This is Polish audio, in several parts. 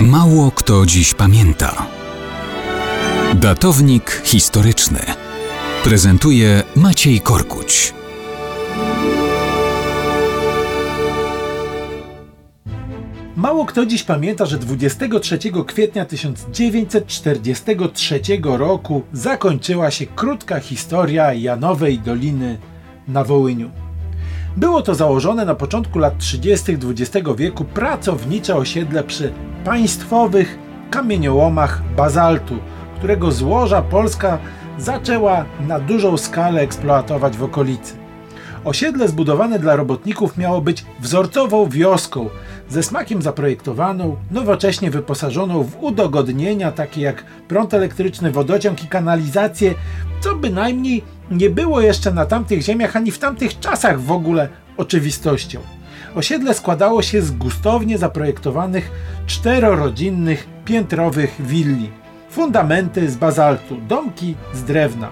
Mało kto dziś pamięta. Datownik historyczny prezentuje Maciej Korkuć. Mało kto dziś pamięta, że 23 kwietnia 1943 roku zakończyła się krótka historia Janowej Doliny na Wołyniu. Było to założone na początku lat 30. XX wieku pracownicze osiedle przy państwowych kamieniołomach bazaltu, którego złoża Polska zaczęła na dużą skalę eksploatować w okolicy. Osiedle zbudowane dla robotników miało być wzorcową wioską, ze smakiem zaprojektowaną, nowocześnie wyposażoną w udogodnienia takie jak prąd elektryczny, wodociąg i kanalizację, co bynajmniej nie było jeszcze na tamtych ziemiach ani w tamtych czasach w ogóle oczywistością. Osiedle składało się z gustownie zaprojektowanych czterorodzinnych piętrowych willi. Fundamenty z bazaltu, domki z drewna.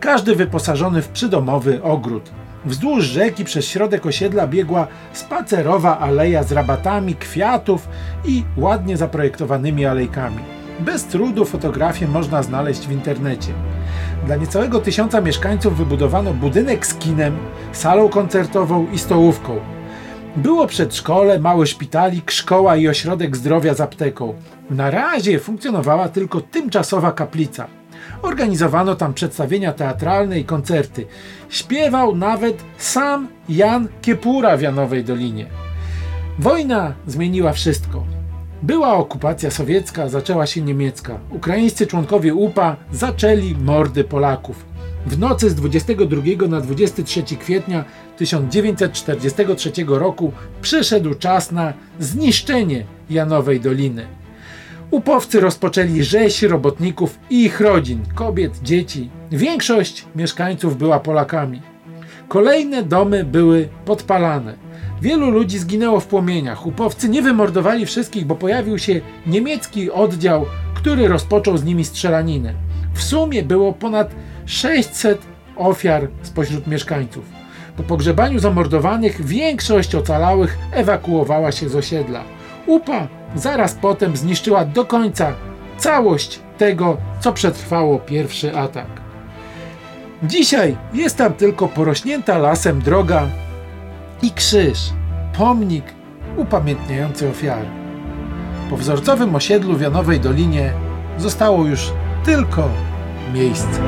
Każdy wyposażony w przydomowy ogród. Wzdłuż rzeki przez środek osiedla biegła spacerowa aleja z rabatami kwiatów i ładnie zaprojektowanymi alejkami. Bez trudu fotografię można znaleźć w internecie. Dla niecałego tysiąca mieszkańców wybudowano budynek z kinem, salą koncertową i stołówką. Było przedszkole, mały szpitalik, szkoła i ośrodek zdrowia z apteką. Na razie funkcjonowała tylko tymczasowa kaplica. Organizowano tam przedstawienia teatralne i koncerty. Śpiewał nawet sam Jan Kiepura w Janowej Dolinie. Wojna zmieniła wszystko. Była okupacja sowiecka, zaczęła się niemiecka. Ukraińscy członkowie UPA zaczęli mordy Polaków. W nocy z 22 na 23 kwietnia 1943 roku przyszedł czas na zniszczenie Janowej Doliny. Upowcy rozpoczęli rzeź robotników i ich rodzin, kobiet, dzieci. Większość mieszkańców była Polakami. Kolejne domy były podpalane. Wielu ludzi zginęło w płomieniach. Upowcy nie wymordowali wszystkich, bo pojawił się niemiecki oddział, który rozpoczął z nimi strzelaninę. W sumie było ponad 600 ofiar spośród mieszkańców. Po pogrzebaniu zamordowanych większość ocalałych ewakuowała się z osiedla. UPA zaraz potem zniszczyła do końca całość tego, co przetrwało pierwszy atak. Dzisiaj jest tam tylko porośnięta lasem droga i krzyż, pomnik upamiętniający ofiary. Po wzorcowym osiedlu w Janowej Dolinie zostało już tylko miejsce.